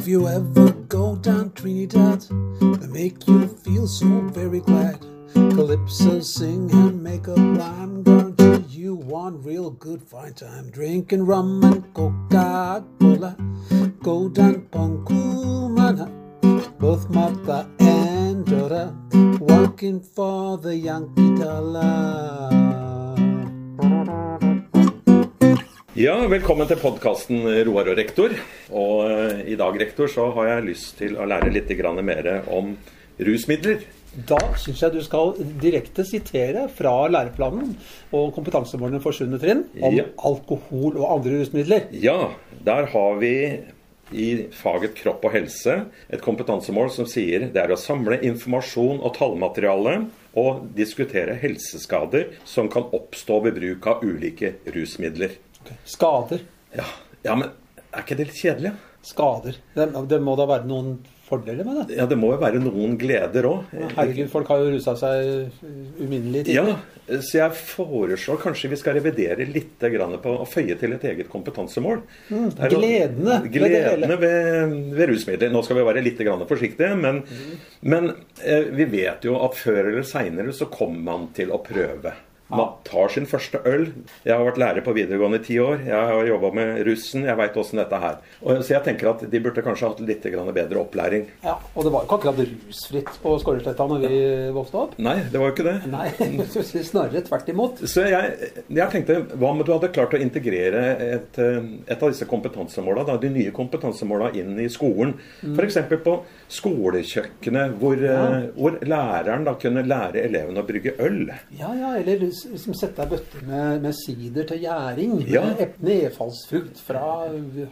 If you ever go down Trinidad, they make you feel so very glad. Calypso sing and make a rhyme, guarantee you one real good fine time. Drinking rum and Coca-Cola, go down Pancumana, both mother and daughter, working for the Yankee dollar. Ja, velkommen til podkasten Roar og rektor. Og eh, i dag, rektor, så har jeg lyst til å lære litt mer om rusmidler. Da syns jeg du skal direkte sitere fra læreplanen og kompetansemålene for 7. trinn om Ja. alkohol og andre rusmidler. Ja, der har vi i faget kropp og helse et kompetansemål som sier det er å samle informasjon og tallmateriale og diskutere helseskader som kan oppstå ved bruk av ulike rusmidler. Skader. Ja, ja men er ikke det litt kjedelig? ja? Skader. Det, det må da være noen fordeler med det? Ja, det må jo være noen gleder òg. Herregud, folk har jo rusa seg uminnelig tidlig. Ja, så jeg foreslår kanskje vi skal revidere litt grann på å føye til et eget kompetansemål. Mm, gledene. Gledene ved, ved rusmidler. Nå skal vi være litt grann forsiktige, men, men eh, vi vet jo at før eller seinere så kommer man til å prøve. Man tar sin første øl. Jeg har vært lærer på videregående i ti år. Jeg har jobba med russen. Jeg veit åssen dette er. Og, så jeg tenker at de burde kanskje hatt litt bedre opplæring. Ja, Og det var jo ikke akkurat rusfritt på Skårsletta når vi vokste opp. Nei, det var jo ikke det. Nei, snarere tvert imot. Så jeg, jeg tenkte, hva om du hadde klart å integrere et, eh, et av disse kompetansemåla, de nye kompetansemåla inn i skolen? Mm. F.eks. på skolekjøkkenet, hvor, eh, hvor læreren da kunne lære elevene å brygge øl. Ja, ja, eller liksom sette ei bøtte med, med sider til gjæring. Ja. Nedfallsfrukt fra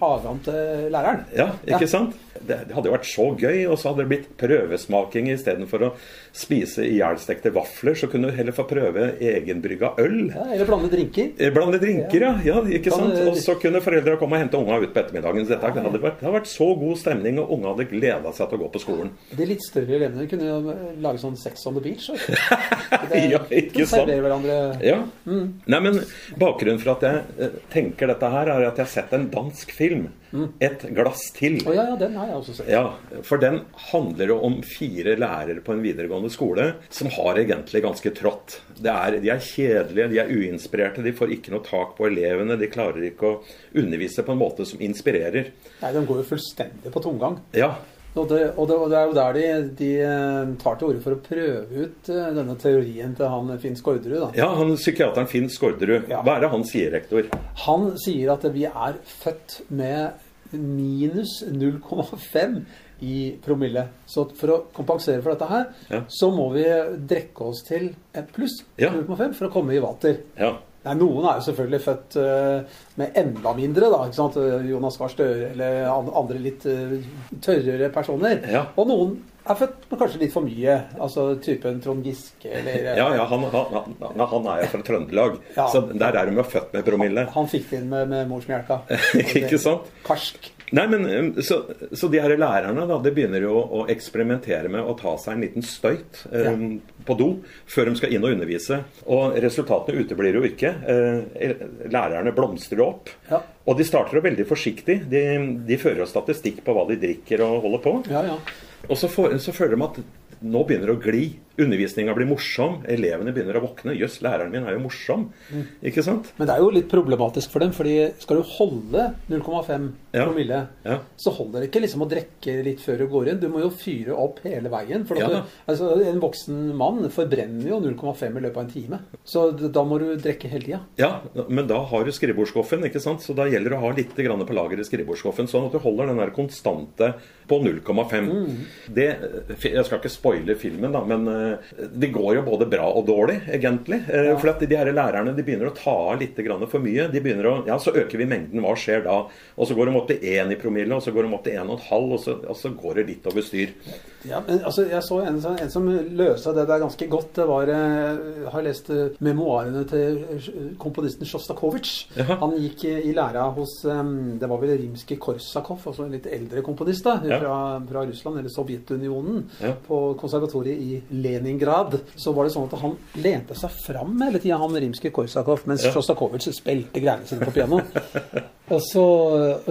hagen til læreren. Ja, ikke Ja. sant? Det, det hadde jo vært så gøy, og så hadde det blitt prøvesmaking istedenfor å spise ihjelstekte vafler. Så kunne du heller få prøve egenbrygga øl. Ja, eller blande drinker. Eh, Blande drinker, ja. ja ikke sant? Og så kunne foreldra komme og hente unga ut på ettermiddagen. Dette hadde vært, det hadde vært så god stemning, og unga hadde gleda seg til å gå på skolen. De litt større elevene kunne jo lage sånn Sex on the beach. Det- Ja, ikke sant? hverandre Ja. Nei, men Bakgrunnen for at jeg eh, tenker dette her, er at jeg har sett en dansk film. Et glass til. Oh, ja, ja, den har jeg også sett. Ja, for den handler jo om fire lærere på en videregående skole som har egentlig ganske trått. Det er, de er kjedelige, de er uinspirerte, de får ikke noe tak på elevene. De klarer ikke å undervise på en måte som inspirerer. Nei, De går jo fullstendig på tomgang. Ja, Og det, og det, og det er jo der de, de eh, tar til orde for å prøve ut eh, denne teorien til han Finn Skårderud. da. ja han psykiateren Finn Skårderud. Ja. Hva er det han sier, rektor? Han sier at vi er født med minus 0,5 i promille. Så for å kompensere for dette her, Ja. så må vi drekke oss til et pluss Ja. 0,5 for å komme i vater. Ja. Nei, Noen er jo selvfølgelig født eh, med enda mindre, da. ikke sant? Jonas Gahr Støre eller andre litt eh, tørrere personer. Ja. Og noen er født med kanskje litt for mye. Altså typen Trond Giske eller Ja, ja, han, han, han, han er jo fra Trøndelag, Ja. så der er de jo født med promille. Han fikk det inn med, med morsmelka. Ikke sant? Karsk. Nei, men så, så de her lærerne da, de begynner jo å eksperimentere med å ta seg en liten støyt um, på do før de skal inn og undervise. Og resultatene uteblir jo ikke. Eh, lærerne blomstrer opp. Ja. Og de starter jo veldig forsiktig. De, de fører jo statistikk på hva de drikker og holder på. Ja, ja. Og så, for, så føler de at nå begynner det å gli. Undervisninga blir morsom. Elevene begynner å våkne. Jøss, læreren min er jo morsom. Mm. Ikke sant? Men det er jo litt problematisk for dem, fordi skal du holde 0,5 Ja. promille, Ja. så holder det ikke liksom å drikke litt før du går inn. Du må jo fyre opp hele veien. For Ja. du, altså, en voksen mann forbrenner jo 0,5 i løpet av en time. Så da må du drikke hele tida. Ja, men da har du skrivebordsskuffen, ikke sant? Så da gjelder det å ha litt grann på lager i skrivebordsskuffen, sånn at du holder den der konstante på 0,5. Det, Jeg skal ikke spoile filmen, da, men eh, det går jo både bra og dårlig, egentlig. Ja. For at de her lærerne de begynner å ta av litt grann for mye. De begynner å, ja, Så øker vi mengden, hva skjer da? Og så går de opp til 1 i promille, og så går de opp til 1,5, og, og, og så går det litt over styr. Ja, men altså, Jeg så en, en som løsa det der ganske godt. Det var eh, Jeg har lest eh, memoarene til eh, komponisten Sjostakovitsj. Ja. Han gikk i læra hos Det var vel Rimskij-Korsakov, altså en litt eldre komponist da, Ja. fra, fra Russland, eller Sovjetunionen, Ja. på konservatoriet i Leningrad, så var det sånn at han lente seg fram hele tida, han Rimskij-Korsakov, mens Sjostakovitsj spilte greiene sine på piano. Og så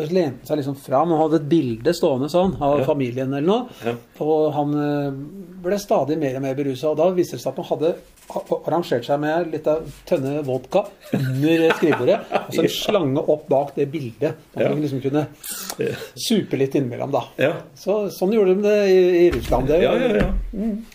lente han seg liksom fram og hadde et bilde stående sånn av familien eller noe. Han eh, ble stadig mer og mer berusa, da viste det seg at han hadde arrangert seg med litt av tønne vodka under skrivebordet, og så en slange opp bak det bildet. Så Ja. han liksom kunne supe litt innimellom, da. Ja. Så, sånn gjorde de det i, i Russland. Det, Ja, ja, ja.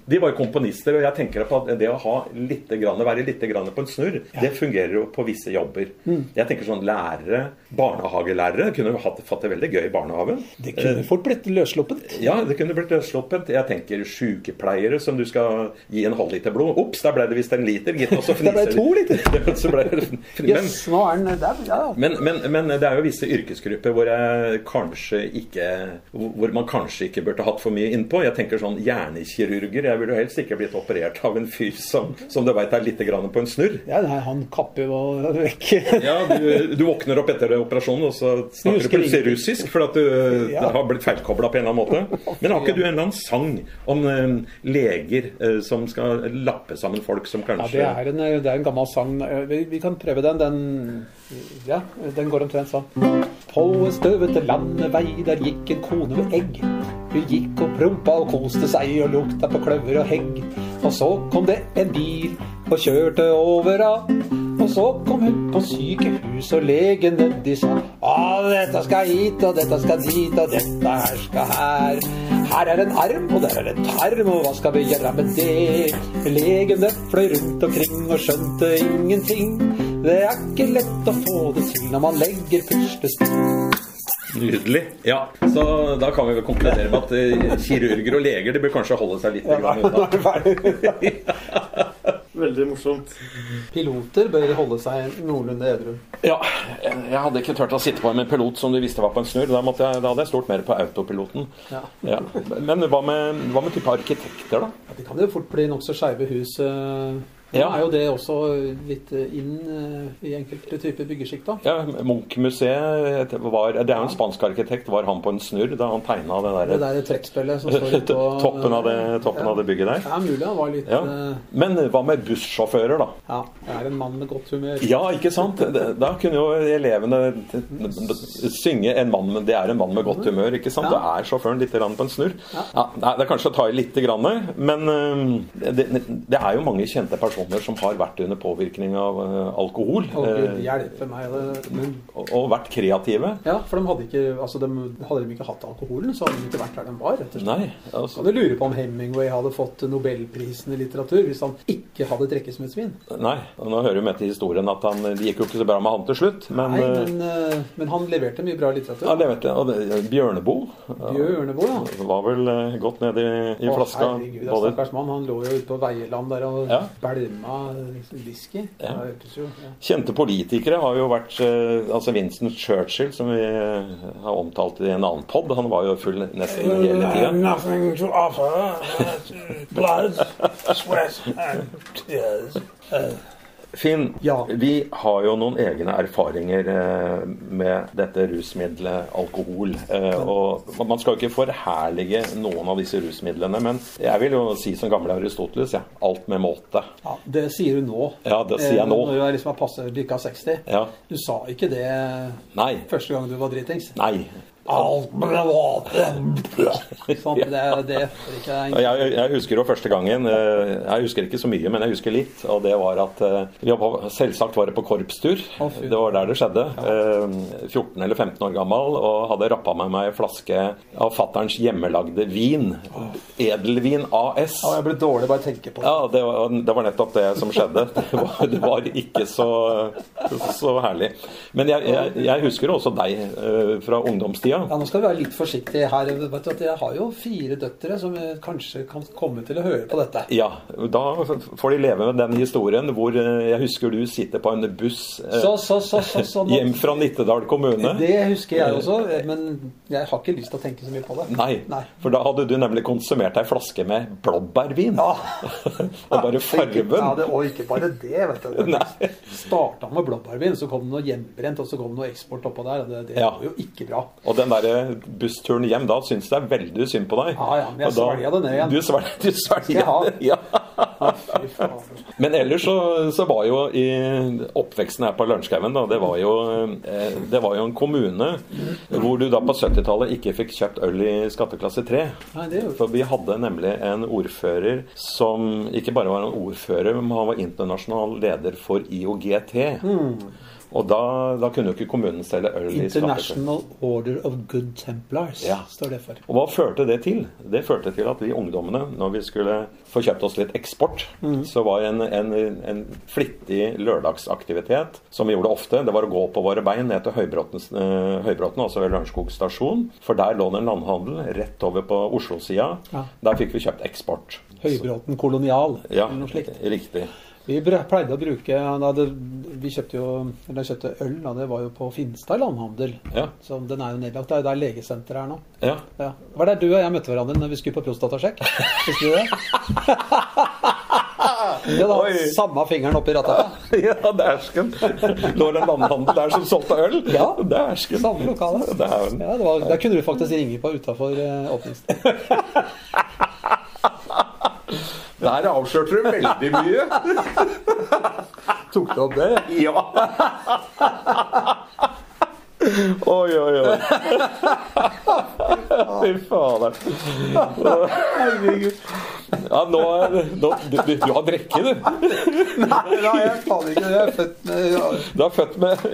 De var jo komponister, og jeg tenker på at det å ha litt grann, være litt grann på en snurr, det fungerer jo på visse jobber. Jeg tenker sånn lærere, barnehagelærere, kunne jo hatt, fått det veldig gøy i barnehagen. Det kunne fort blitt løssluppent. Ja, det kunne blitt løssluppent. Jeg tenker sykepleiere som du skal gi en halvliter blod. Ops, der ble det visst en liter, gitt. Og så ble det to liter. Så ble det, men, Yes, nå er den der. Ja, men, men, men det er jo visse yrkesgrupper hvor, ikke, hvor man kanskje ikke burde hatt for mye innpå. Jeg tenker sånn hjernekirurger. Jeg ville jo helst ikke blitt operert av en fyr som, som du veit er litt grann på en snurr. ja nei, han kapper jo vekk. Ja, du, du våkner opp etter operasjonen, og så snakker du plutselig russisk for at du Ja. har blitt feilkobla på en eller annen måte. Men har ikke du en eller annen sang om eh, leger eh, som skal lappe sammen folk som Ja, det er, en, det er en gammel sang. Vi, vi kan prøve den. Den, ja, den går omtrent sånn. På en støvete landevei, der gikk en kone med egg. Hun gikk og prompa og koste seg og lukta på kløver og hegg. Og så kom det en bil og kjørte over henne. Og så kom hun på sykehus, og legen de sa Å, dette skal hit, og dette skal dit, og dette her skal her. Her er en arm, og der er en tarm, og hva skal vi gjøre med det? Legene fløy rundt omkring og skjønte ingenting. Det er ikke lett å få det til når man legger puslespill. Nydelig. Ja, så da kan vi vel konkludere med at eh, kirurger og leger de bør kanskje holde seg litt ja, unna. Veldig morsomt. Piloter bør holde seg noenlunde edru. Ja, jeg hadde ikke turt å sitte på med en pilot som du visste var på en snurr. Da, da hadde jeg stolt mer på autopiloten. Ja. Ja. Men hva med, hva med type arkitekter, da? Ja, det kan jo fort bli nokså skeive hus. Eh. Nå er jo det også litt eh, inn eh, i enkelte typer byggesjikt, da. Ja, Munch-museet var Det er jo en spansk arkitekt. Var han på en snurr da han tegna det Det der der trekkspillet som står og toppen, av det, toppen av det bygget der? Ja, mulig han var litt Ja. eh, Men hva med bussjåfører, da? Ja, det er en mann med godt humør. Ja, ikke sant? Da kunne jo elevene synge en mann, med- 'Det er en mann med godt humør'. ikke sant? Ja. Da er sjåføren litt på en snurr. Ja, det er kanskje å ta i lite grann, men det, det er jo mange kjente personer som har vært under påvirkning av øh, alkohol. Og Gud øh, hjelpe meg. Men, og, og vært kreative. ja, for de hadde ikke altså de, Hadde de ikke hatt alkoholen, så hadde de ikke vært der de var. rett og slett. Nei, altså, Kan du lure på om Hemingway hadde fått Nobelprisen i litteratur hvis han ikke hadde trekkesmuttsvin? nei. og Nå hører vi med til historien at han, det gikk jo ikke så bra med han til slutt. Men, Nei, øh, men, eh, men han leverte mye bra litteratur. ja, jeg. Og det, Bjørneboe Bjørneboe, ja. var vel godt nede i, i Å, flaska. herregud, både- stakkars mann. Han lå jo ute på Veieland der og Ja. Bælma whisky. Det Ja. ja. Kjente politikere har jo vært eh, Altså Vincent Churchill, som vi eh, har omtalt i en annen pod, han var jo full nesten hele tida. Nothing to offer. Blood, sweat and tears. Finn, Ja. vi har jo noen egne erfaringer eh, med dette rusmiddelet alkohol. Eh, og Man skal jo ikke forherlige noen av disse rusmidlene, men jeg vil jo si som gamle Aristoteles, ja, alt med måte. Ja, det sier du nå. Ja, det sier jeg nå. Eh, Når du er liksom har passet bikka 60. Ja. Du sa ikke det Nei. første gang du var dritings. Nei. Alt med måte. Sånn, det, det ikke Ja, Jeg, jeg husker jo første gangen eh, Jeg husker ikke så mye, men jeg husker litt. Og det var at eh, Selvsagt var det på korpstur. Det var der det skjedde. Eh, 14 eller 15 år gammel og hadde rappa med meg en flaske av fatterns hjemmelagde vin. Edelvin AS. Ja, jeg ble dårlig bare å tenke på det. Ja, det var, det var nettopp det som skjedde. Det var, det var ikke så, så herlig. Men jeg, jeg, jeg husker også deg eh, fra ungdomstida. Ja, Nå skal vi være litt forsiktige her. Vet du, at jeg har jo fire døtre som eh, kanskje kan komme til å høre på dette. Ja, da får de leve med den historien hvor eh, jeg husker du sitter på en buss eh, Så, så, så, så, så nå- hjem fra Nittedal kommune. Det husker jeg også, men jeg har ikke lyst til å tenke så mye på det. Nei, Nei. for da hadde du nemlig konsumert ei flaske med blåbærvin. Ja. og bare fargen. Ja, det, og ikke bare det, vet du. Nei. Starta med blåbærvin, så kom det noe hjemmebrent, og så kom det noe eksport oppå der. og Det, det Ja. var jo ikke bra. Og den der bussturen hjem, da syns jeg veldig synd på deg. Ja, ja, men jeg svelga det ned igjen. Du svelger, det ned igjen. Ja. ha? det, ja. Men ellers så, så var jo i oppveksten her på Lørenskauen, da, det var, jo, eh, det var jo en kommune hvor du da på 70-tallet ikke fikk kjøpt øl i skatteklasse 3. Nei, det er jo For vi hadde nemlig en ordfører som ikke bare var en ordfører, men han var internasjonal leder for IOGT. Og da, da kunne jo ikke kommunen selge øl i. International Order of Good Templars, Ja. står det for. Og hva førte det til? Det førte til at vi ungdommene, når vi skulle få kjøpt oss litt eksport, så var en, en, en flittig lørdagsaktivitet, som vi gjorde ofte, det var å gå på våre bein ned til eh, Høybråten altså ved Lørenskog stasjon. For der lå det en landhandel rett over på Oslo-sida. Ja. Der fikk vi kjøpt eksport. Høybråten kolonial, Ja, eller noe slikt. riktig. Vi pleide å bruke hadde, Vi kjøpte jo eller kjøpte øl, da, det var jo på Finstad landhandel. Ja. Så den er jo nedlagt. Det er jo der legesenteret er nå. Ja. Ja. Var det du og jeg møtte hverandre når vi skulle på prostatasjekk? Husker du det? Ja, da, samme fingeren oppi rattet. Ja, dæsken. Lå det en landhandel der som solgte øl? Ja. Dæsken. Samme lokale. Ja, det var, der kunne du faktisk ringe på utafor uh, åpningstid. Der avslørte du veldig mye. Tok du opp det? Ja. Oi, oi, oi. Fy fader. Ja, nå, nå du, du, du har drikke, du. Nei, nei, jeg faen ikke. Jeg er født med ja, Du er født med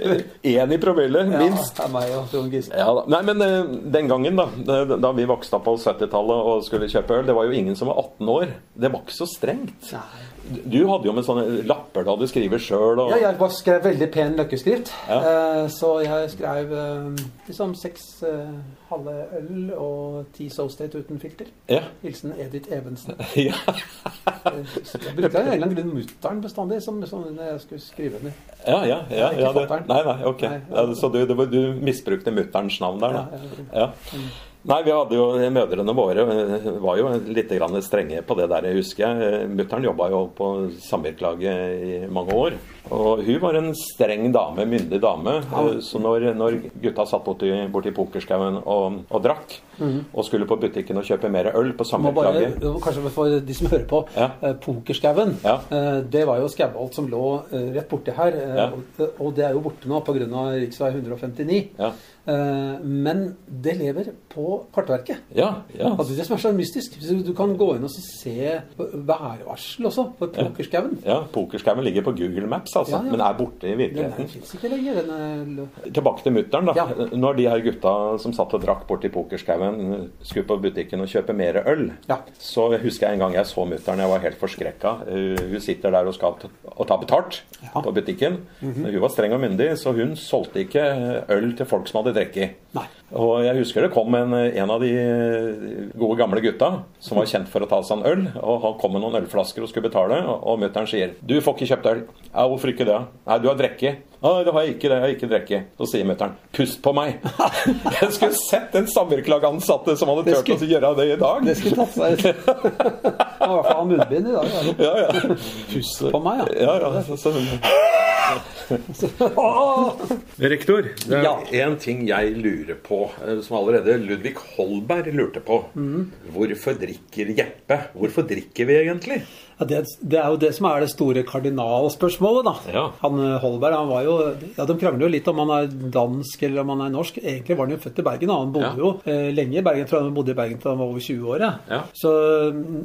én i promille, minst. Det er meg og Trond Giske. Ja. Nei, men eh, den gangen, da- Da vi vokste opp på 70-tallet og skulle kjøpe øl, det var jo ingen som var 18 år. Det var ikke så strengt. Nei. Du hadde jo med sånne lapper da du skriver sjøl. Og... Ja, jeg bare skrev veldig pen løkkeskrift. Ja. Eh, så jeg skrev eh, liksom seks eh, halve øl og ti So State uten filter. Ja. Hilsen Edith Evensen. ja. Jeg brukte av en eller annen mutter'n bestandig som, som når jeg skulle skrive den. Ja, ja, ja, ja det. Nei, nei, ok. Nei, Ja, så du, du misbrukte mutterens navn der, da? Ja, Ja. Nei, vi hadde jo Mødrene våre eh, var jo litt grann strenge på det der, jeg husker jeg. Mutter'n jobba jo på samvirkelaget i mange år. Og hun var en streng dame, myndig dame. Ja. Så når, når gutta satt borti, borti pokerskauen og, og drakk, og skulle på butikken og kjøpe mer øl på samvirkelaget kanskje for de som hører på, Ja. eh, Pokerskauen. Ja. eh, Det var jo Skauholt som lå eh, rett borti her. eh, Og det er jo borte nå pga. rv. 159. Ja. Eh, Men det lever på Kartverket. Ja, ja. Altså, det som er så mystisk, du- kan gå inn og se værvarsel også for Pokerskauen. ja Pokerskauen ligger på Google Maps, altså, Ja, men er borte i Den virkeligheten. fins ikke lenger. Den er, Tilbake til mutter'n. Ja. Når de her gutta som satt og drakk borti pokerskauen, skulle på butikken og kjøpe mer øl, Ja. så husker jeg en gang jeg så mutter'n. Jeg var helt forskrekka. Hun sitter der og skal ta, betalt på butikken. Men Hun var streng og myndig, så hun solgte ikke øl til folk som hadde drukket. Nei. Og jeg husker det kom en, en av de eh, gode gamle gutta som var kjent for å ta seg en øl. Og han kom med noen ølflasker og skulle betale, og, og mutter'n sier 'Du får ikke kjøpt øl'. Ja, 'Hvorfor ikke det?' 'Nei, du har drukket'. 'Nei, det har jeg ikke. det, jeg har ikke drekke. Så sier mutter'n 'Pust på meg'. jeg skulle sett en samvirkelagansatte som hadde turt å gjøre det i dag. det skulle tatt seg i hvert fall munnbind i dag. Ja, ja. Pust på meg, ja. Ja, ja. Rektor, det er Ja. en ting jeg lurer på, eh, som allerede Ludvig Holberg lurte på. Mm. Hvorfor drikker Jeppe? Hvorfor drikker vi egentlig? Ja, det, det er jo det som er det store kardinalspørsmålet, da. Ja. Han eh, Holberg han var jo Ja, De krangler jo litt om han er dansk eller om han er norsk. Egentlig var han jo født i Bergen. og Han bodde jo eh, lenge i Bergen. Tror han bodde i Bergen til han var over 20 år. Så,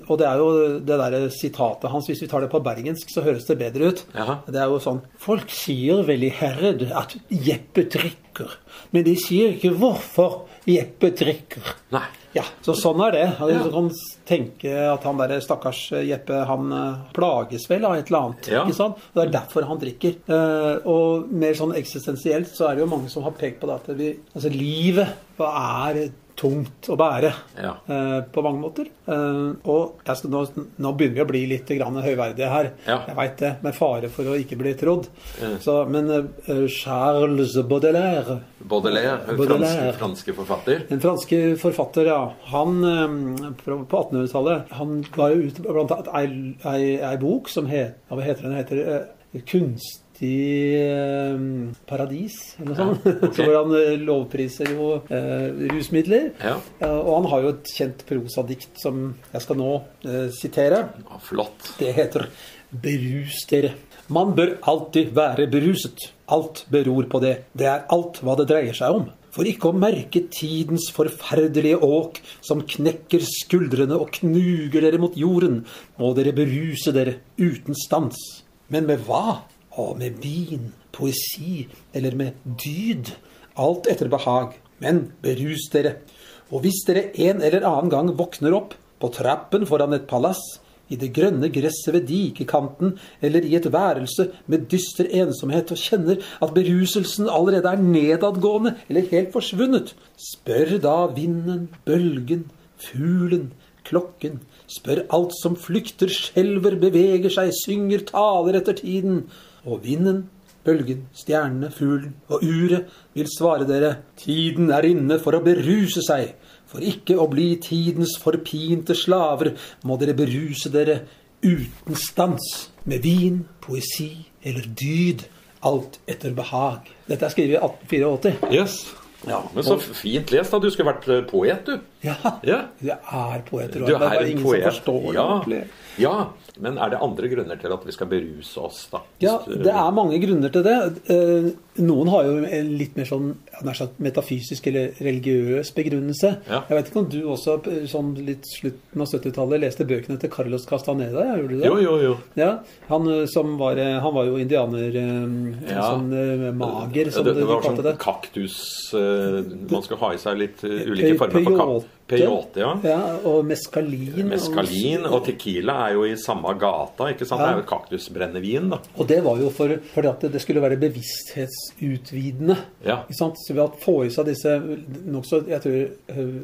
og det er jo det derre sitatet hans, hvis vi tar det på bergensk, så høres det bedre ut. Det er jo sånn Folk sier vel i Herred at Jeppe drikker, men de sier ikke hvorfor Jeppe drikker. Nei. Ja, så sånn er det. Du Du kan tenke at han der stakkars Jeppe, han eh, plages vel av et eller annet. Ja. ikke sant? Og Det er derfor han drikker. Eh, og mer sånn eksistensielt så er det jo mange som har pekt på det at vi, altså livet hva er tungt å bære Ja. eh, på mange måter. Eh, og jeg skal, nå, nå begynner vi å bli litt grann høyverdige her. Ja. Jeg veit det, med fare for å ikke bli trodd. Ja. Så, men eh, Charles Baudelaire Baudelaire, Baudelaire. franske, franske forfatter. En franske forfatter, ja. Han eh, på på 1800-tallet Han ga jo ut blant annet ei, ei, ei bok som het, hva heter den? Heter eh, 'Kunstig eh, paradis', eller noe sånt. ok. Så hvor han eh, lovpriser jo eh, rusmidler. Ja. Og han har jo et kjent prosadikt som jeg skal nå eh, sitere. Ja, flott. Det heter Berus dere. Man bør alltid være beruset. Alt beror på det. Det er alt hva det dreier seg om. For ikke å merke tidens forferdelige åk som knekker skuldrene og knuger dere mot jorden, må dere beruse dere uten stans. Men med hva? Å, med vin, poesi eller med dyd. Alt etter behag. Men berus dere. Og hvis dere en eller annen gang våkner opp på trappen foran et palass, i det grønne gresset ved dikekanten eller i et værelse med dyster ensomhet og kjenner at beruselsen allerede er nedadgående eller helt forsvunnet, spør da vinden, bølgen, fuglen, klokken, spør alt som flykter, skjelver, beveger seg, synger, taler etter tiden, og vinden, bølgen, stjernene, fuglen og uret vil svare dere, tiden er inne for å beruse seg. For ikke å bli tidens forpinte slaver må dere beruse dere uten stans, med vin, poesi eller dyd, alt etter behag. Dette er skrevet i 1884. Yes. Ja, Men så fint lest, da. Du skulle vært eh, poet, du. Ja, Ja. jeg er poeter. Du er bare en ingen poet. som forstår det ja. ja. Men er det andre grunner til at vi skal beruse oss, da? Ja, det er mange grunner til det. Eh, Noen har jo en litt mer sånn metafysisk eller religiøs begrunnelse. Ja. Jeg vet ikke om du også eh, sånn litt slutten av 70-tallet leste bøkene til Carlos Castaneda? Ja, gjorde du det? Jo, jo, jo. Ja, han, eh, som var, han var jo indianer, Ja. sånn mager, som det, det, det var sånn kaktus Man skal ha i seg litt ulike former for kak- peyote. Ja. Ja, og meskalin. Meskalin og tequila er jo i samme gata, ikke sant? Det er jo kaktusbrennevin, da. Og det var jo for, fordi at det skulle være bevissthetsutvidende. Ja. Ikke sant? Så ved å få i seg disse nokså jeg tror, eh,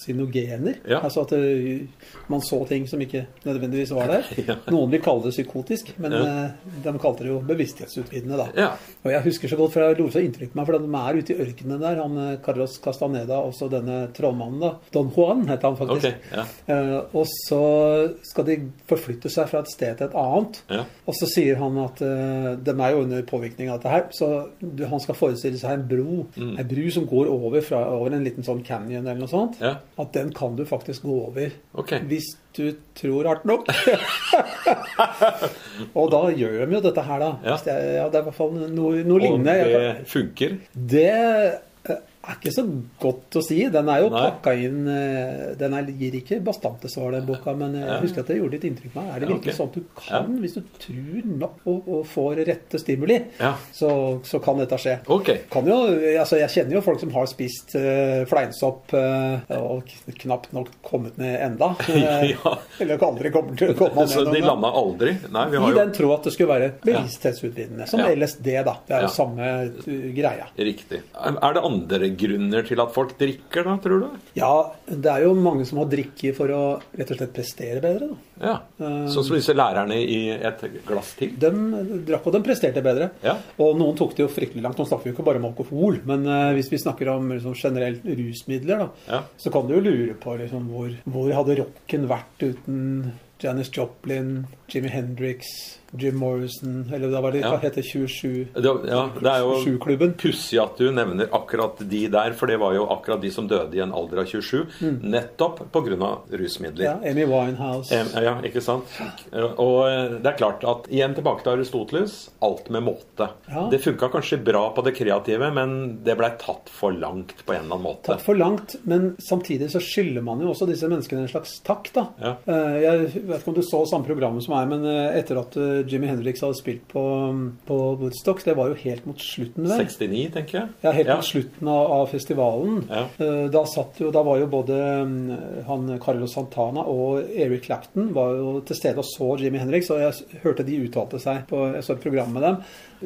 hallusinogener Ja. Altså at det, man så ting som ikke nødvendigvis var der. Ja. Noen vil kalle det psykotisk, men Ja. eh, de kalte det jo bevissthetsutvidende. da. Ja. Og jeg husker så godt, for jeg lot seg inntrykk på meg, for de er ute i ørkenen der, han eh, Carlos Castaneda, også denne trollmannen, da. Don Juan het han faktisk. Okay. ja. Eh, og så skal de forflytte seg fra et sted til et annet. Ja. Og så sier han at uh, de er jo under påvirkning av dette her, så du, han skal forestille seg en bro. Mm. En bru som går over, fra, over en liten sånn canyon eller noe sånt. Ja. At den kan du faktisk gå over. okay. Hvis du tror hardt nok. og da gjør de jo dette her, da. Ja. Det, er, ja, det er i hvert fall noe, noe Og lignende. Og det funker. det er ikke så godt å si. Den er jo Nei. pakka inn eh, Den er, gir ikke bastante svar, den boka, men jeg Ja. husker at det gjorde litt inntrykk på meg. Er det virkelig sånn at du kan, hvis du tror nok og, og får rette stimuli, Ja. så, så kan dette skje? Okay. Kan jo, altså jeg kjenner jo folk som har spist uh, fleinsopp uh, og knapt nok kommet ned enda. eh, Ja. Eller aldri kommer til å komme ned. Så de landa aldri? Nei, I jo den tro at det skulle være bevissthetsutvidende. Som Ja. LSD, da. Det er jo samme uh, greia. Riktig. Er det andre grunner til at folk drikker, da, tror du? Ja, det er jo mange som har drikke for å rett og slett prestere bedre. Da. Ja. Sånn som disse lærerne i Et glass til? De drakk, og de presterte bedre. Ja. Og noen tok det jo fryktelig langt. Nå snakker vi jo ikke bare om alkohol, men eh, hvis vi snakker om liksom, generelt rusmidler, da, Ja. så kan du jo lure på liksom, hvor, hvor hadde rocken vært uten Janis Joplin, Jimmy Hendrix, Jim Morrison Eller det var det Ja. heter 27 Det, ja, det er jo pussig at du nevner akkurat de der, for det var jo akkurat de som døde i en alder av 27, nettopp pga. rusmidler. Mm. Ja, Amy Winehouse. Em, Ja, ikke sant? Og eh, det er klart at igjen tilbake til Aristoteles alt med måte. Ja. Det funka kanskje bra på det kreative, men det blei tatt for langt på en eller annen måte. tatt for langt, men samtidig så skylder man jo også disse menneskene en slags takk, da. Ja. Eh, Jeg vet ikke om du så samme programmet som meg, men eh, etter at eh, Jimmy Hendrix hadde spilt på, på Woodstock, det var jo helt mot slutten, vel? 69, tenker jeg. Ja, helt Ja. mot slutten av, av festivalen. Ja. Eh, Da, satt jo, da var jo både mm, han Carlos Santana og Eric Clapton var jo til stede og så Jimmy Hendrix, og jeg hørte de uttalte seg på jeg så et program med dem,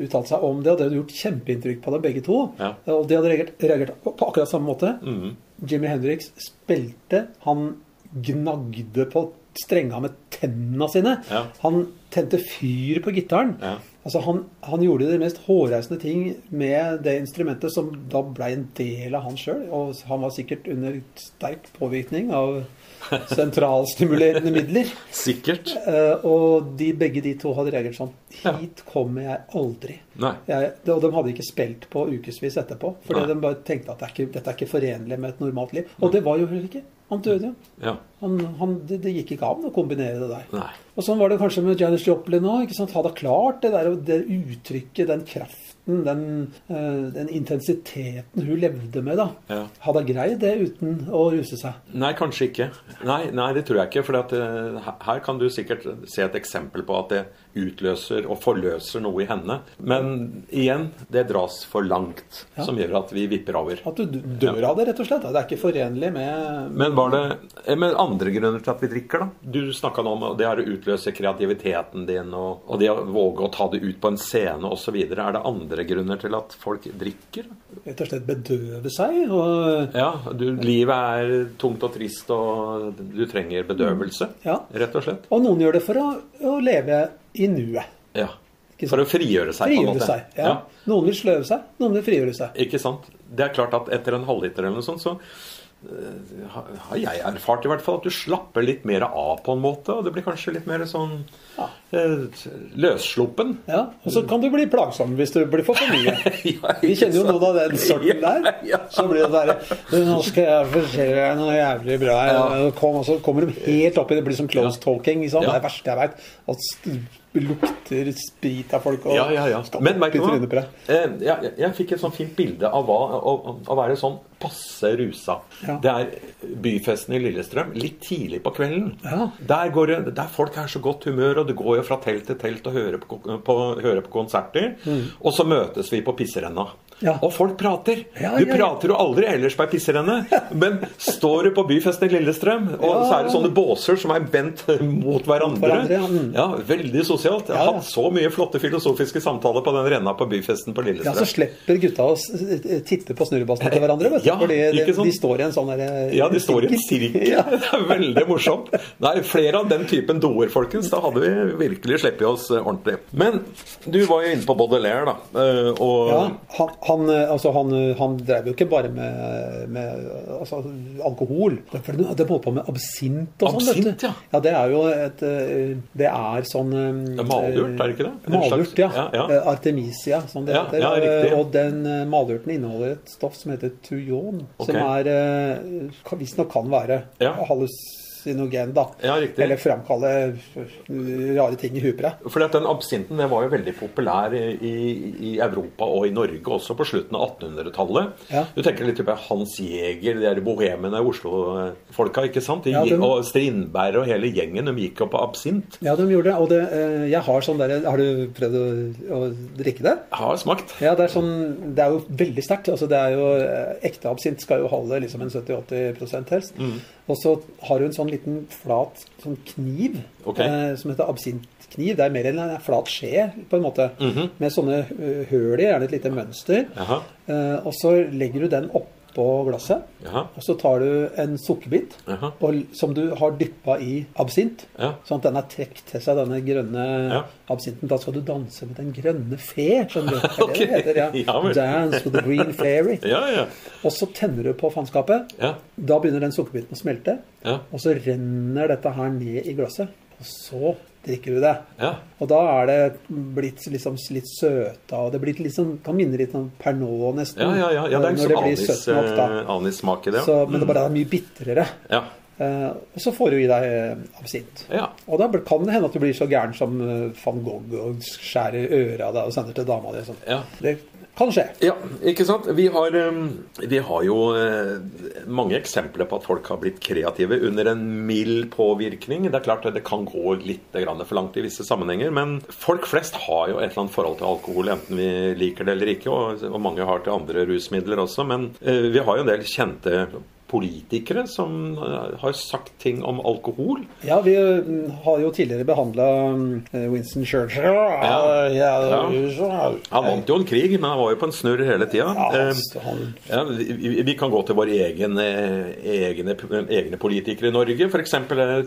uttalte seg om det, og det hadde gjort kjempeinntrykk på dem begge to. Ja. Og de hadde reagert, reagert på, på akkurat samme måte. Mm. Jimmy Hendrix spilte, han gnagde på strenga med tennene sine. Ja. Han tente fyr på gitaren. Ja. Altså han, han gjorde de mest hårreisende ting med det instrumentet som da ble en del av han sjøl. Og han var sikkert under sterk påvirkning av sentralstimulerende midler. Sikkert. Eh, og de, begge de to hadde reagert sånn Ja. Hit kommer jeg aldri. Jeg, og de hadde ikke spilt på ukevis etterpå, fordi Nei. de bare tenkte at det er ikke, dette er ikke forenlig med et normalt liv. Og det var jo heller ikke. Han døde. Ja. Han, han, det, det gikk ikke an å kombinere det der. Nei. Og sånn var det kanskje med Janis Joplin òg. Hadde klart det der det uttrykket, den kraften, den, eh, den intensiteten hun levde med, da. Ja. Hadde greid det uten å ruse seg. Nei, kanskje ikke. Nei, nei det tror jeg ikke. For her kan du sikkert se et eksempel på at det utløser og forløser noe i henne. Men igjen, det dras for langt, Ja. som gjør at vi vipper over. At du dør av det, rett og slett. Det er ikke forenlig med Men var det med andre grunner til at vi drikker, da? Du snakka nå om det å utløse kreativiteten din, og, og det å våge å ta det ut på en scene osv. Er det andre grunner til at folk drikker? rett og slett bedøve seg. Og Ja, du, livet er tungt og trist, og du trenger bedøvelse, Ja. rett og slett. Og noen gjør det for å, å leve i nuet. Ja. For å frigjøre seg, på en måte. seg. Ja. Noen vil sløve seg, noen vil frigjøre seg. Ikke sant? Det er klart at etter en halvliter eller noe sånt, så har jeg erfart i hvert fall at du slapper litt mer av på en måte, og det blir kanskje litt mer sånn Ja. eh, løssluppen. Ja, Og så kan du bli plagsom hvis du blir for for mye. Ja, Vi kjenner jo noen av den sorten der. Ja. Så blir det der Nå skal jeg fortelle deg noe jævlig bra. Kom, og så kommer de helt opp i det blir som close talking. Liksom. Det er det verste jeg veit. Lukter sprit av folk og Ja, ja, ja. Men du hva? trynet på deg. Eh, jeg, jeg, fikk et sånn fint bilde av hva, å, å være sånn passe rusa. Ja. Det er byfesten i Lillestrøm litt tidlig på kvelden. Ja. Der, går der folk er så godt humør, og det går jo fra telt til telt og hører på, på, hører på konserter. Og så møtes vi på pisserenna. Ja. Og folk prater. Ja, du ja, prater jo aldri ellers på ei pisserenne, men står du på byfesten i Lillestrøm, og så er det sånne båser som er vendt mot hverandre. ja. Veldig sosialt. Jeg har hatt så mye flotte filosofiske samtaler på den renna på byfesten på Lillestrøm. Ja, så slipper gutta å titte på snurrebassene til hverandre, vet du. Fordi de, sånn. de står i en sånn derre Ja, de står i en sirkel. Ja. Det er veldig morsomt. Nei, flere av den typen doer, folkens. Da hadde vi virkelig sluppet oss eh, ordentlig. Men du var jo inne på Baudelaire, da. eh, Og Ja, han, han, eh, altså han, han drev jo ikke bare med, med altså, alkohol. De holdt på med absint og sånn. Absint, ja. ja. Det er jo et eh, Det er sånn det er malurt, er det ikke det? En Malurt, ja. ja, ja. Eh, Artemisia, som det heter. ja, riktig. Og den eh, malurten inneholder et stoff som heter tujon, okay. som er hvis visstnok kan være Ja. Hallusinogen, da. Ja, riktig. Eller framkalle eh, rare ting i huet på deg. Den absinten den var jo veldig populær i, i, i Europa og i Norge også på slutten av 1800-tallet. Ja. Du tenker litt på Hans Jæger, de der bohemene Oslo-folka, ikke sant? De, Ja, de- Og Strindberg og hele gjengen, de gikk jo på absint. Ja, de gjorde det. Og det, eh, jeg har sånn der Har du prøvd å, å drikke det? Har smakt. Ja, det er, sånn, det er jo veldig sterkt. Altså, det er jo, eh, ekte absint skal jo holde liksom en 70-80 helst. Mm. Og så har du en sånn liten flat sånn kniv okay. eh, som heter absintkniv. Det er mer enn en flat skje, på en måte. Mhm. Med sånne uh, høl i, gjerne et lite mønster. Eh, og så legger du den oppå glasset. Ja. Og så tar du en sukkerbit ja. og, som du har dyppa i absint. Ja. Sånn at den har trukket til seg denne grønne absinten. Da skal du danse med den grønne fe, skjønner du. Det er det heter, ja. Dance with the green fairy. Ja, ja. Og så tenner du på faenskapet. Ja. Da begynner den sukkerbiten å smelte. Ja. Og så renner dette her ned i glasset. Og så drikker du det. ja. Og da er det blitt liksom litt søta, og det blir litt sånn, kan minne litt om Pernod nesten. Ja, ja, ja. ja det er når liksom det anis, da. eh, anissmak i det. Så, men det bare er mye bitrere. Ja. Eh, og så får du i deg eh, absint. ja. Og da kan det hende at du blir så gæren som eh, van Gogh og skjærer øret av deg og sender til dama di. Sånn. Ja. Det kan skje. Ja, ikke sant? Vi har, vi har jo mange eksempler på at folk har blitt kreative under en mild påvirkning. Det er klart at det kan gå litt grann for langt i visse sammenhenger, men folk flest har jo et eller annet forhold til alkohol, enten vi liker det eller ikke, og, mange har til andre rusmidler også. Men vi har jo en del kjente politikere som uh, har sagt ting om alkohol. Ja, vi mm, har jo tidligere behandla Winston Churchill. Ja, ja. Han vant jo en krig, men han var jo på en snurr hele tida. Ja, Eh, vi, kan gå til våre egen, eh, egne, egne politikere i Norge. F.eks.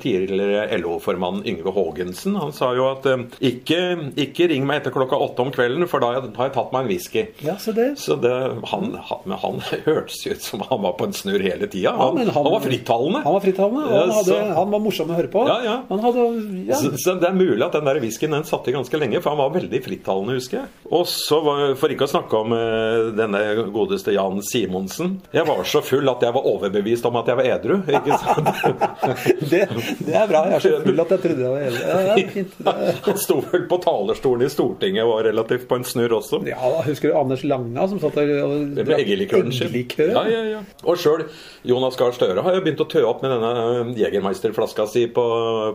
tidligere LO-formann Yngve Haagensen. Han sa jo at eh, ikke, ikke ring meg etter klokka åtte om kvelden, for da har jeg- tatt meg en whisky. ja, så det Så det, han, han, han hørtes ut som han var på en snurr hele tida. Tida. Ja, Han, han, han- var frittalende. Han var frittalende, og han, hadde, så- han var morsom å høre på. Ja, ja. Han hadde, ja. Så, så det er mulig at den der whiskyen den satt i ganske lenge, for han var veldig frittalende, husker jeg. Og så, var, for ikke å snakke om eh, denne godeste Jan Simonsen. Jeg var så full at jeg var overbevist om at jeg var edru. ikke sant? det, det er bra. Jeg er så full at jeg trodde det var edru. Ja, ja, fint. Han sto vel på talerstolen i Stortinget og var relativt på en snurr også. Ja, Husker du Anders Langa som satt der og drakk eggelikøren sin. Ja, ja, ja. Og sjøl Jonas Gahr Støre har jo begynt å tø opp med denne eh, Jegermeister-flaska si på,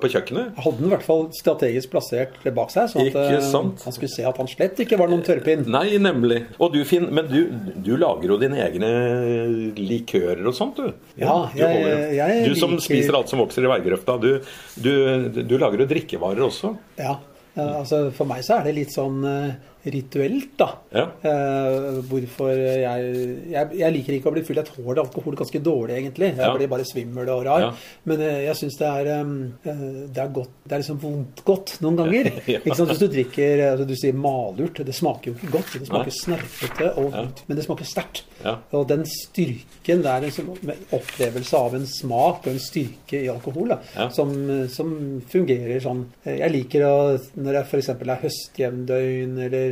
på kjøkkenet. Hadde den i hvert fall strategisk plassert bak seg, sånn at Ikke eh, han skulle se at han slett ikke var noen tørrpinn. Nei, nemlig. Og du, Finn, men du, du lager jo dine egne likører og sånt, du. Ja, du, jeg- jeg du som liker- spiser alt som vokser i veigrøfta, du, du, du lager jo drikkevarer også. Ja, eh, altså For meg så er det litt sånn eh, rituelt, da. Ja. Eh, hvorfor jeg, jeg Jeg liker ikke å bli full. Jeg tåler alkohol ganske dårlig, egentlig. Jeg Ja. blir bare svimmel og rar. Ja. Men eh, jeg syns det er eh, Det er godt Det er liksom vondt godt noen ganger. Ikke sant? Hvis du drikker altså Du sier malurt. Det smaker jo ikke godt. Det smaker snerpete, og, Ja. men det smaker sterkt. Og den styrken Det er en sånn opplevelse av en smak og en styrke i alkohol da, som, som fungerer sånn Jeg liker å Når det f.eks. er høstjevndøgn eller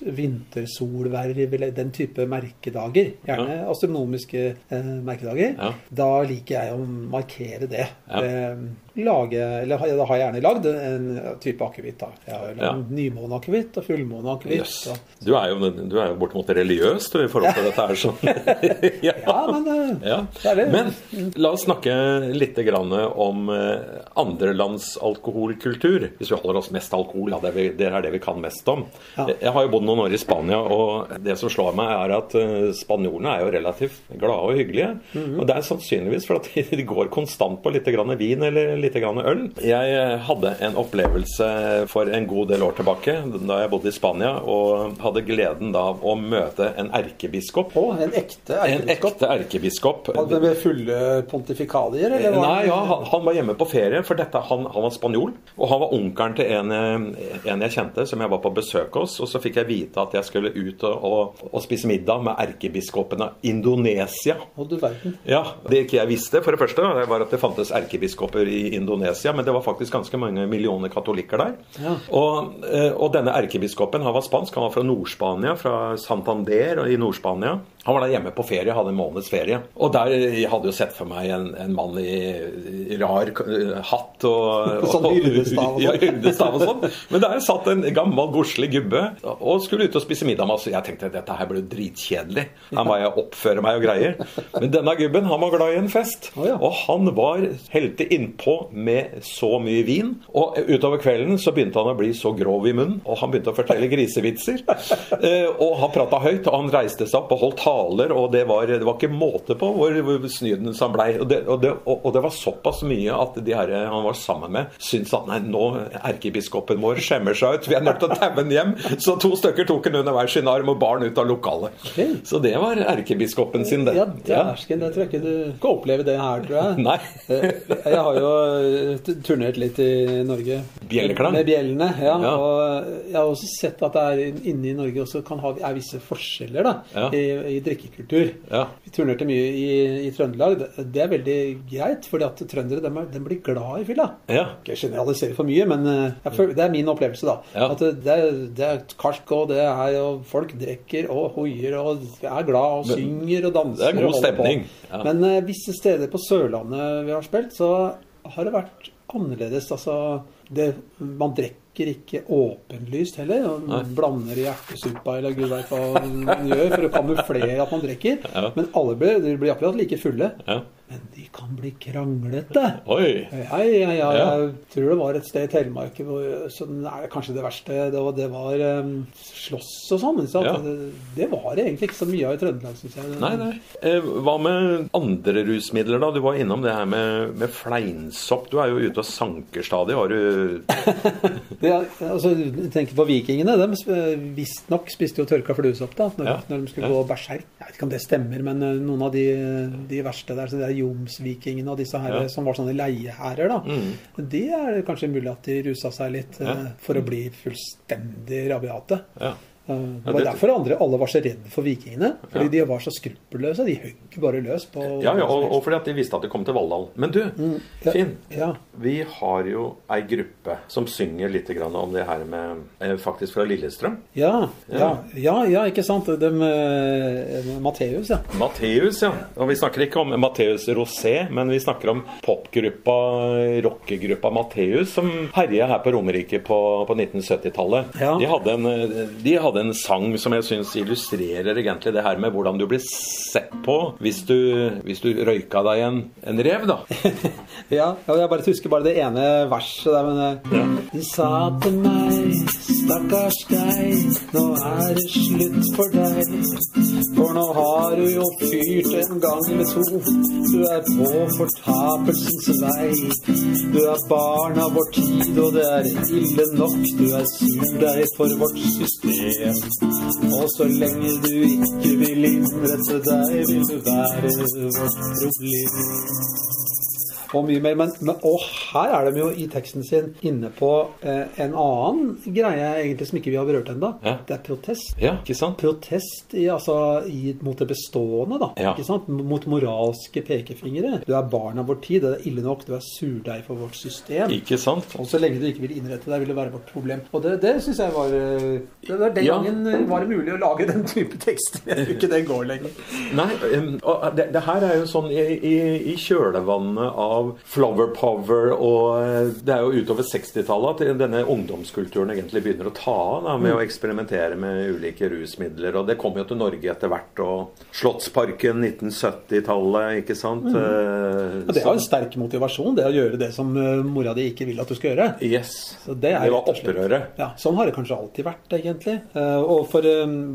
vintersolverv eller den type merkedager, gjerne astronomiske eh, merkedager, Ja. da liker jeg å markere det. Ja. Eh, lage, eller da har jeg gjerne lagd en type akevitt. Jeg har Ja. nymåneakevitt og fullmåneakevitt. Yes. og- Du er jo, du er jo bortimot religiøs du, i forhold til dette her. Sånn. ja. Ja, men eh, Ja. det er det. Men la oss snakke litt grann om eh, andre lands alkoholkultur. Hvis vi holder oss mest alkohol, ja, det, er det er det vi kan mest om. Ja. Jeg har jo bodd noen år i Spania, og det som slår meg, er at eh, spanjolene er jo relativt glade og hyggelige. Mhm. Og det er sannsynligvis for at de går konstant på litt grann vin eller litt grann øl. Jeg eh, hadde en opplevelse for en god del år tilbake da jeg bodde i Spania, og hadde gleden da av å møte en erkebiskop. Å, en ekte En erkebiskop? ekte erkebiskop. Hadde Med fulle pontifikalier, eller? Nei, ja, han, han var hjemme på ferie, for dette, han, han var spanjol. Og han var onkelen til en, eh, en jeg kjente, som jeg var på besøk hos. Og så fikk jeg vite at jeg skulle ut og, og, og spise middag med erkebiskopen av Indonesia. Og du verden. Ja, Det ikke jeg visste, for det første, det var at det fantes erkebiskoper i Indonesia. Men det var faktisk ganske mange millioner katolikker der. Ja. Og, eh, og denne erkebiskopen han var spansk. Han var fra Nord-Spania, fra Santander i Nord-Spania. Han var der hjemme på ferie, hadde en måneds ferie. Og der jeg hadde jo sett for meg en, en mann i, rar eh, hatt og, Sånn hyrdestav og sånn. Og sånn. Men der satt en gammel, godslig gubbe og skulle ut og spise middag med oss. Jeg tenkte dette her blir dritkjedelig. Her må jeg oppføre meg og greier. Men denne gubben han var glad i en fest. Og han var helte innpå med så mye vin. Og utover kvelden så begynte han å bli så grov i munnen, og han begynte å fortelle grisevitser. Eh, og han prata høyt, og han reiste seg opp og holdt taler, og det var, det var ikke måte på hvor, hvor snyden han blei. Og, det- og, det- og, og det var såpass mye at de her han var sammen med, syntes at nei, nå erkebiskopen vår skjemmer seg ut, vi er nødt til å taue ham hjem. Så to stykker tok han under hver sin arm og bar han ut av lokalet. Okay. Så det var erkebiskopen sin, det. Ja, dæsken. Jeg tror ikke du skal oppleve det her, tror jeg. Nei. Eh, Jeg har jo eh, turnert litt i Norge. Bjelleklang? Med bjellene, ja. Ja. Og jeg har også sett at det er inne i Norge også kan ha, er visse forskjeller da, Ja. i, i drikkekultur. Ja. Vi turnerte mye i, i Trøndelag. Det, det er veldig greit, fordi at trøndere de, de blir glad i fylla. Ja. Ikke generalisere for mye, men eh, føler, det er min opplevelse, da. Ja. At det, det, er, det karsk, og det er jo folk drikker og hoier og er glad og synger og danser. Det er god og stemning, ja. Men uh, visse steder på Sørlandet vi har spilt, så har det vært annerledes. Altså, det, man drikker ikke åpenlyst heller. og Nei. Blander i hjertesuppa eller gud veit hva man gjør for å kamuflere at man drikker. Ja. Men alle blir, blir akkurat like fulle. Ja. Men de kan bli kranglete. Oi. Ja, ja, ja. Jeg tror det var et sted i Telemark som er kanskje det verste. Det var, det var um, slåss og sånn. Så det, det var egentlig ikke så mye av i Trøndelag, syns jeg. Nei, nei. Eh, hva med andre rusmidler, da? Du var innom det her med, med fleinsopp. Du er jo ute og sanker stadig. Har du Det, altså, tenk på vikingene. De visstnok spiste jo tørka fluesopp da, når, når de skulle gå berserk. Jeg vet ikke om det stemmer, men eh, noen av de, de verste der, så det er jomsvikingene og disse her Ja. som var sånne leiehærer, da. Mm. Det er kanskje mulig at de rusa seg litt eh, Ja. for å bli fullstendig rabiate. Ja. Eh, Det var derfor andre, alle var så redde for vikingene. Fordi Ja. de var så skruppelløse. De høgg bare løs på Ja, ja og, og fordi at de visste at de kom til Valhall. Men du, Mm, ja. Finn. Vi har jo ei gruppe som synger litt grann om det her med eh, Faktisk fra Lillestrøm. Ja, ja, Ja. ja, ja, ikke sant. Dem, eh, Matteus, ja. Matteus, ja. Og vi snakker ikke om Matteus Rosé, men vi snakker om popgruppa, rockegruppa Matteus, som herja her på Romerike på, på 1970-tallet. Ja. De, hadde en, eh, de hadde en sang som jeg syns illustrerer egentlig det her med hvordan du blir sett på hvis du, hvis du røyka deg en, en rev, da. Ja, jeg bare husker bare det ene verset der, men ja. Du sa til meg, stakkars deg, nå er det slutt for deg. For nå har du jo fyrt en gang eller to, du er på fortapelsens vei. Du er barn av vår tid, og det er ille nok, du er sur deg for vårt system. Og så lenge du ikke vil innrette deg, vil du være vårt problem og mye mer. Men, men, og her er de jo i teksten sin inne på eh, en annen greie egentlig som ikke vi har berørt ennå. Ja. Det er protest. Ja, ikke sant? Protest i, altså, i, mot det bestående, da. Ja. Ikke sant? Mot moralske pekefingre. Du er barn av vår tid, det er ille nok, du er surdeig for vårt system. Ikke sant? Og så lenge du ikke vil innrette deg, vil det være vårt problem. Og det, det syns jeg var eh, det var Den Ja. gangen eh, var det mulig å lage den type tekster. Jeg tror ikke det går lenger. Nei, um, det, det her er jo sånn i, i, i kjølvannet av flower power, og eh, det er jo utover 60-tallet at denne ungdomskulturen egentlig begynner å ta av da, med å eksperimentere med ulike rusmidler. Og det kom jo til Norge etter hvert, og Slottsparken 1970-tallet, ikke sant? Mm. Og det var en sterk motivasjon, det å gjøre det som eh, mora di ikke vil at du skal gjøre. Yes. Så det, er det var opprøret. Ja, Sånn har det kanskje alltid vært, egentlig. Eh, og for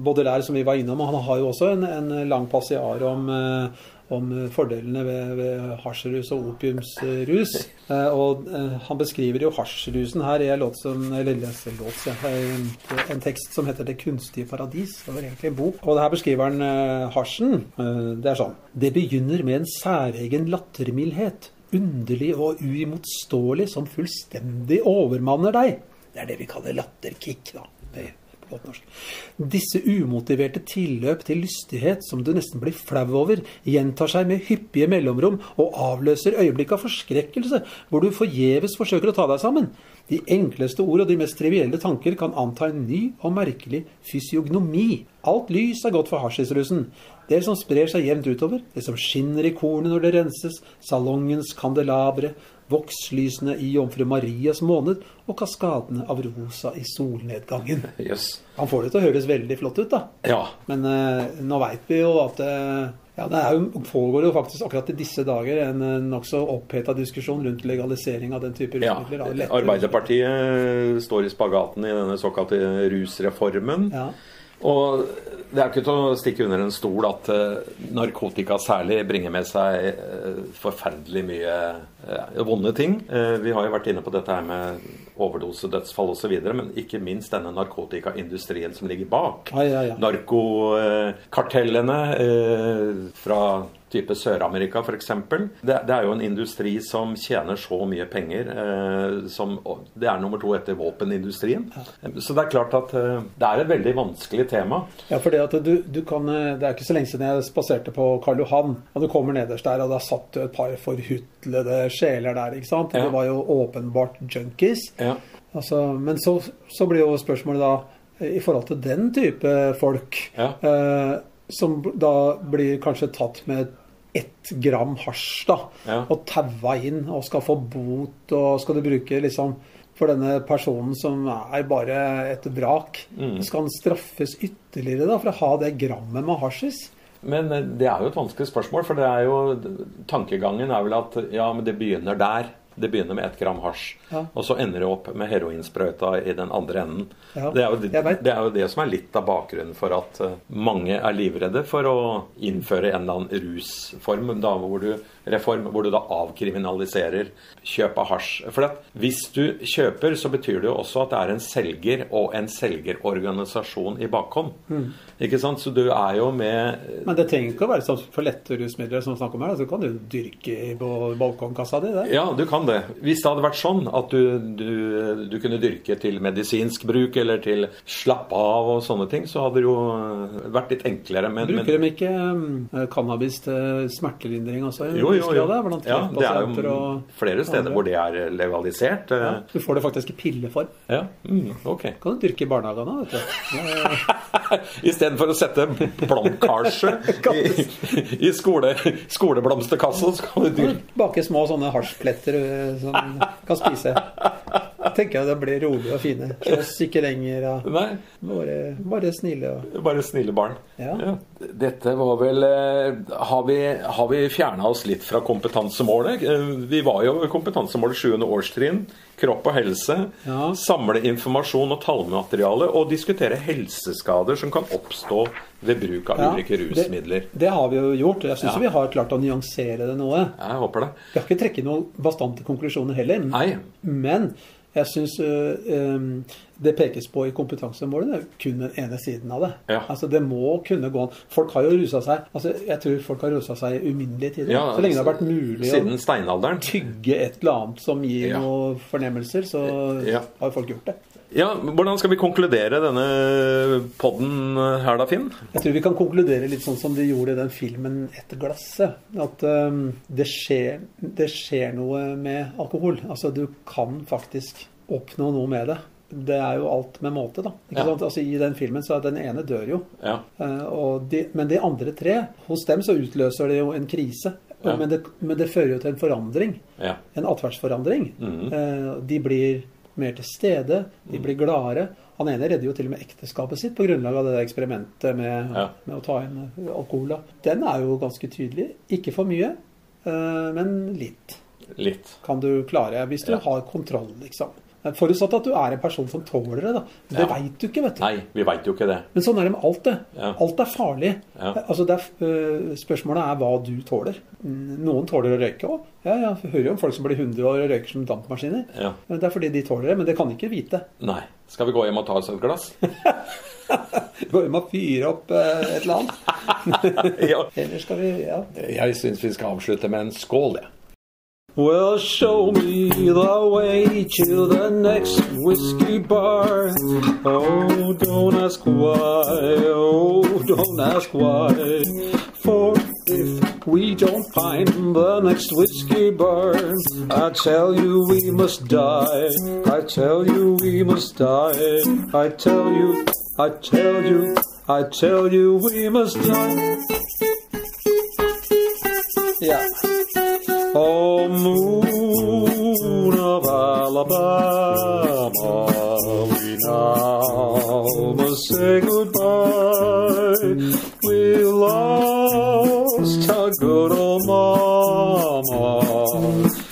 Baudelaire, som vi var innom, han har jo også en, en lang passiar om, eh, om fordelene ved, ved hasjrus og opiumsrus. Eh, og eh, han beskriver jo hasjrusen her i en låt som Eller låt, en, tekst som heter 'Det kunstige paradis'. Det var egentlig en bok. Og her beskriver han hasjen. Eh, det er sånn Det begynner med en særegen lattermildhet. Underlig og uimotståelig som fullstendig overmanner deg. Det er det vi kaller latterkick, da. Godt norsk. Disse umotiverte tilløp til lystighet som du nesten blir flau over, gjentar seg med hyppige mellomrom og avløser øyeblikk av forskrekkelse, hvor du forgjeves forsøker å ta deg sammen. De enkleste ord og de mest trivielle tanker kan anta en ny og merkelig fysiognomi. Alt lys er godt for hasjisrusen. Det som sprer seg jevnt utover, det som skinner i kornet når det renses, salongens kandelabre, vokslysene i Jomfru Marias måned og kaskadene av rosa i solnedgangen. Yes. Han får det til å høres veldig flott ut, da. Ja. Men eh, nå veit vi jo at eh, ja, det er jo, pågår jo faktisk akkurat i disse dager en eh, nokså oppheta diskusjon rundt legalisering av den type rusmidler. Ja. Arbeiderpartiet står i spagaten i denne såkalte rusreformen. Ja. Og det er ikke til å stikke under en stol at eh, narkotika særlig bringer med seg eh, forferdelig mye vonde ting. Eh, vi har jo vært inne på dette her med overdose, dødsfall osv., men ikke minst denne narkotikaindustrien som ligger bak. Ja, ja, ja. Narkokartellene eh, fra type Sør-Amerika f.eks. Det, det er jo en industri som tjener så mye penger. Eh, som, det er nummer to etter våpenindustrien. Så det er klart at eh, det er et veldig vanskelig tema. Ja, for det, at du, du kan, eh, det er ikke så lenge siden jeg spaserte på Karl Johan, og du kommer nederst der, og da satt jo et par forhutlede sjeler der. ikke sant? Det var jo åpenbart junkies. Ja. Altså, men så, så blir jo spørsmålet da, i forhold til den type folk, eh, som da blir kanskje tatt med ett gram hasj, da, og taua inn og skal få bot, og skal du bruke liksom for denne personen som er bare et vrak, Mm. skal han straffes ytterligere da for å ha det grammet med hasjis? Men eh, det er jo et vanskelig spørsmål, for det er jo tankegangen er vel at ja, men det begynner der. Det begynner med ett gram hasj, Ja. og så ender det opp med heroinsprøyta i den andre enden. Ja, det, er jo, det er jo det som er litt av bakgrunnen for at eh, mange er livredde for å innføre en eller annen rusform, da, hvor du, reform, hvor du da avkriminaliserer kjøp av hasj. For hvis du kjøper, så betyr det jo også at det er en selger og en selgerorganisasjon i bakhånd. Mm. Ikke sant? Så du er jo med Men det trenger ikke å være sånn for lette rusmidler som snakker om her. Så kan du dyrke i balkongkassa di. det. Ja, du kan det. Hvis det hadde vært sånn at du, du, du kunne dyrke til medisinsk bruk eller til slappe av og sånne ting, så hadde det jo eh, vært litt enklere. Men, Bruker de ikke um, cannabis til smertelindring også? jo, jo, jo. Det. Blant Ja, det er jo flere steder andre? hvor det er legalisert. ja, eh, Du får det faktisk i pilleform. Ja, mm, ok. Kan du dyrke i barnehagene, vet du. Istedenfor å sette blomkarse i, i skole, skoleblomsterkassa, så kan du dyrke Bake små sånne hasjpletter eh, som kan spise. Tenker jeg det blir rolig og fine. Slåss ikke lenger. Og bare, bare snille. Og. bare snille barn. Ja. Dette var vel eh, Har vi, har vi fjerna oss litt fra kompetansemålet? Eh, Vi var jo kompetansemålet 7. årstrinn. Kropp og helse. Ja. Samle informasjon og tallmateriale. Og diskutere helseskader som kan oppstå ved bruk av Ja, ulike rusmidler. Det, det har vi jo gjort. Jeg syns Ja. vi har klart å nyansere det noe. Jeg håper det. Vi har ikke trekket noen bastante konklusjoner heller. Nei. Men jeg syns det pekes på i kompetansemålene kun den ene siden av det. Ja. Altså Det må kunne gå an. Folk har jo rusa seg altså Jeg tror folk har rusa seg i uminnelige tider. Ja, så lenge det har vært mulig Siden å tygge et eller annet som gir Ja. noen fornemmelser, så har folk gjort det. Ja, Hvordan skal vi konkludere denne podden her da, Finn? Jeg tror vi kan konkludere litt sånn som de gjorde i den filmen 'Etter glasset'. At um, det, skjer, det skjer noe med alkohol. Altså du kan faktisk oppnå noe med det. Det er jo alt med måte, da. Ikke Ja. sant? Altså I den filmen så er den ene dør jo. Ja. Uh, og de, men de andre tre, hos dem så utløser det jo en krise. Ja. Men, det, men det fører jo til en forandring. ja. En atferdsforandring. Mm -hmm. uh, de blir mer til stede, de blir gladere. Han ene redder jo til og med ekteskapet sitt på grunnlag av det eksperimentet med, Ja. med å ta inn eh, alkohol. Den er jo ganske tydelig. Ikke for mye, eh, men litt Litt. kan du klare hvis du Ja. har kontroll, liksom. Forutsatt at du er en person som tåler det, da. Det Ja. veit du ikke, vet du. Nei, vi vet jo ikke det. Men sånn er det med alt, det. Ja. Alt er farlig. Ja. Altså er, øh, spørsmålet er hva du tåler. Mm, Noen tåler å røyke òg. Ja, ja, jeg hører jo om folk som blir 100 år og røyker som dampmaskiner. Ja. Det er fordi de tåler det, men det kan de ikke vite. Nei. Skal vi gå hjem og ta oss et glass? Gå hjem og fyre opp øh, et eller annet. ja. Eller skal vi Ja. Jeg syns vi skal avslutte med en skål, jeg. Well, show me the way to the next whiskey bar. Oh, don't ask why. Oh, don't ask why. For if we don't find the next whiskey bar, I tell you we must die. I tell you we must die. I tell you, I tell you, I tell you we must die. Yeah. Oh, moon of Alabama, we now must say goodbye. We lost our good old mama,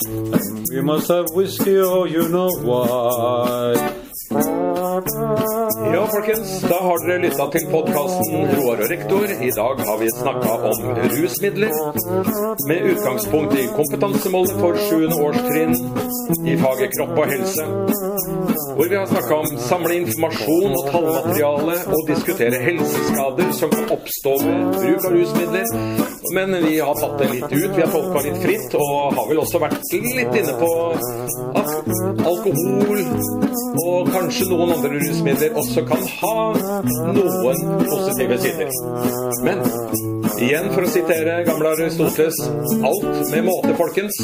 and we must have whiskey, oh, you know why. Folkens, da har dere lytta til podkasten Roar og rektor. I dag har vi snakka om rusmidler. Med utgangspunkt i kompetansemålet for 7. årstrinn i faget kropp og helse. Hvor vi har snakka om samle informasjon og tallmateriale og diskutere helseskader som kan oppstå ved bruk av rusmidler. Men vi har tatt det litt ut, vi har tolka litt fritt, og har vel også vært litt inne på at alkohol og kanskje noen andre rusmidler også kan ha noen positive sider. Men igjen for å sitere gamle Aristoteles alt med måte, folkens.